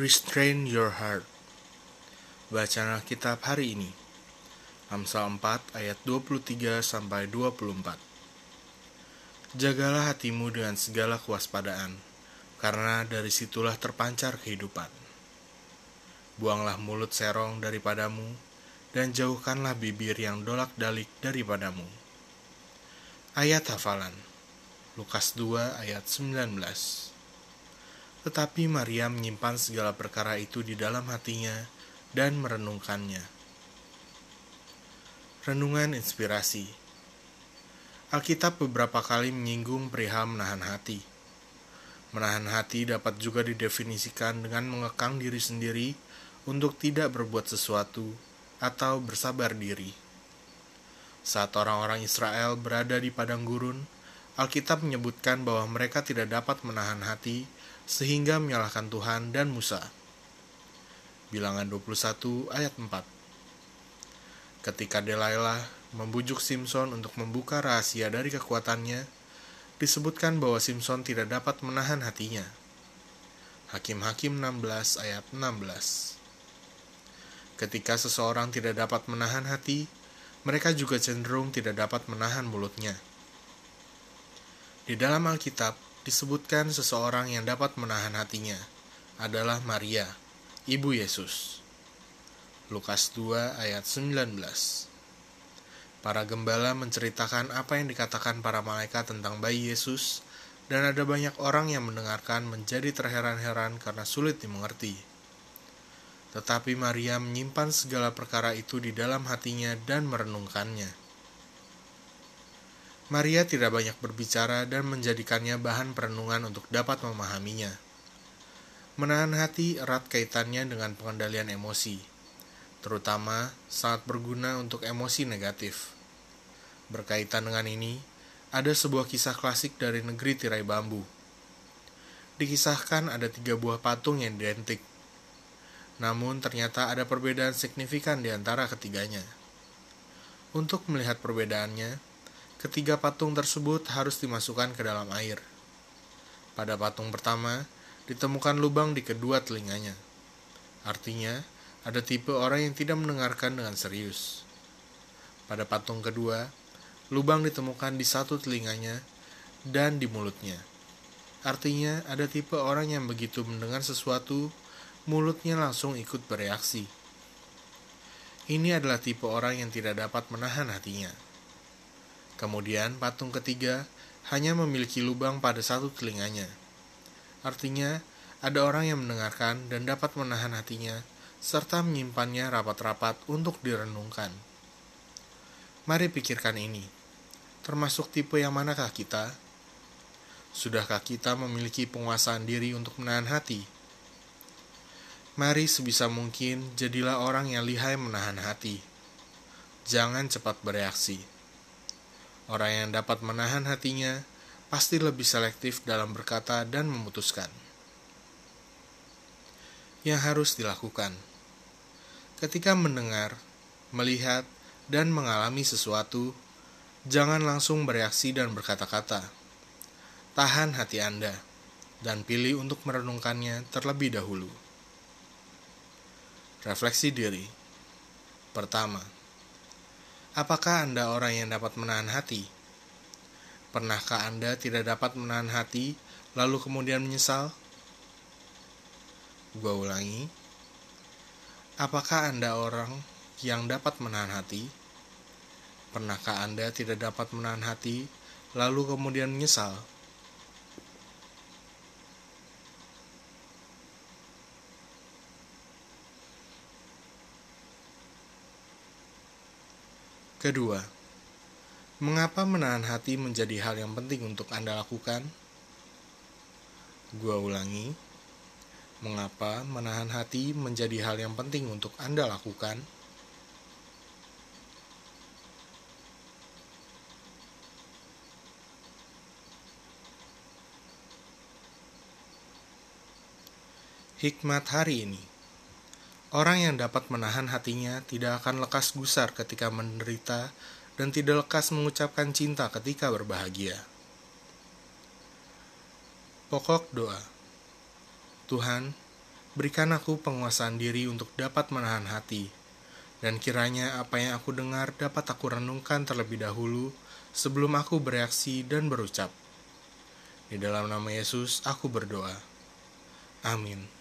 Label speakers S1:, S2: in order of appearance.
S1: Restrain your heart. Bacaan Alkitab hari ini. Amsal 4 ayat 23 sampai 24. Jagalah hatimu dengan segala kewaspadaan, karena dari situlah terpancar kehidupan. Buanglah mulut serong daripadamu, dan jauhkanlah bibir yang dolak-dalik daripadamu. Ayat hafalan. Lukas 2 ayat 19. Tetapi Maria menyimpan segala perkara itu di dalam hatinya dan merenungkannya. Renungan inspirasi. Alkitab beberapa kali menyinggung perihal menahan hati. Menahan hati dapat juga didefinisikan dengan mengekang diri sendiri untuk tidak berbuat sesuatu atau bersabar diri. Saat orang-orang Israel berada di padang gurun, Alkitab menyebutkan bahwa mereka tidak dapat menahan hati sehingga menyalahkan Tuhan dan Musa. Bilangan 21 ayat 4 Ketika Delilah membujuk Simpson untuk membuka rahasia dari kekuatannya, disebutkan bahwa Simpson tidak dapat menahan hatinya. Hakim-hakim 16 ayat 16 Ketika seseorang tidak dapat menahan hati, mereka juga cenderung tidak dapat menahan mulutnya. Di dalam Alkitab disebutkan seseorang yang dapat menahan hatinya adalah Maria, ibu Yesus. Lukas 2 ayat 19. Para gembala menceritakan apa yang dikatakan para malaikat tentang bayi Yesus dan ada banyak orang yang mendengarkan menjadi terheran-heran karena sulit dimengerti. Tetapi Maria menyimpan segala perkara itu di dalam hatinya dan merenungkannya. Maria tidak banyak berbicara dan menjadikannya bahan perenungan untuk dapat memahaminya. Menahan hati erat kaitannya dengan pengendalian emosi, terutama saat berguna untuk emosi negatif. Berkaitan dengan ini, ada sebuah kisah klasik dari negeri tirai bambu. Dikisahkan ada tiga buah patung yang identik, namun ternyata ada perbedaan signifikan di antara ketiganya. Untuk melihat perbedaannya, Ketiga patung tersebut harus dimasukkan ke dalam air. Pada patung pertama, ditemukan lubang di kedua telinganya. Artinya, ada tipe orang yang tidak mendengarkan dengan serius. Pada patung kedua, lubang ditemukan di satu telinganya dan di mulutnya. Artinya, ada tipe orang yang begitu mendengar sesuatu, mulutnya langsung ikut bereaksi. Ini adalah tipe orang yang tidak dapat menahan hatinya. Kemudian patung ketiga hanya memiliki lubang pada satu telinganya. Artinya, ada orang yang mendengarkan dan dapat menahan hatinya, serta menyimpannya rapat-rapat untuk direnungkan. Mari pikirkan ini. Termasuk tipe yang manakah kita? Sudahkah kita memiliki penguasaan diri untuk menahan hati? Mari sebisa mungkin jadilah orang yang lihai menahan hati. Jangan cepat bereaksi Orang yang dapat menahan hatinya pasti lebih selektif dalam berkata dan memutuskan. Yang harus dilakukan ketika mendengar, melihat, dan mengalami sesuatu, jangan langsung bereaksi dan berkata-kata. Tahan hati Anda dan pilih untuk merenungkannya terlebih dahulu. Refleksi diri. Pertama, Apakah Anda orang yang dapat menahan hati? Pernahkah Anda tidak dapat menahan hati, lalu kemudian menyesal? Gua ulangi. Apakah Anda orang yang dapat menahan hati? Pernahkah Anda tidak dapat menahan hati, lalu kemudian menyesal? Kedua, mengapa menahan hati menjadi hal yang penting untuk Anda lakukan? Gua ulangi, mengapa menahan hati menjadi hal yang penting untuk Anda lakukan? Hikmat hari ini Orang yang dapat menahan hatinya tidak akan lekas gusar ketika menderita dan tidak lekas mengucapkan cinta ketika berbahagia. Pokok doa Tuhan, berikan aku penguasaan diri untuk dapat menahan hati, dan kiranya apa yang aku dengar dapat aku renungkan terlebih dahulu sebelum aku bereaksi dan berucap. Di dalam nama Yesus, aku berdoa. Amin.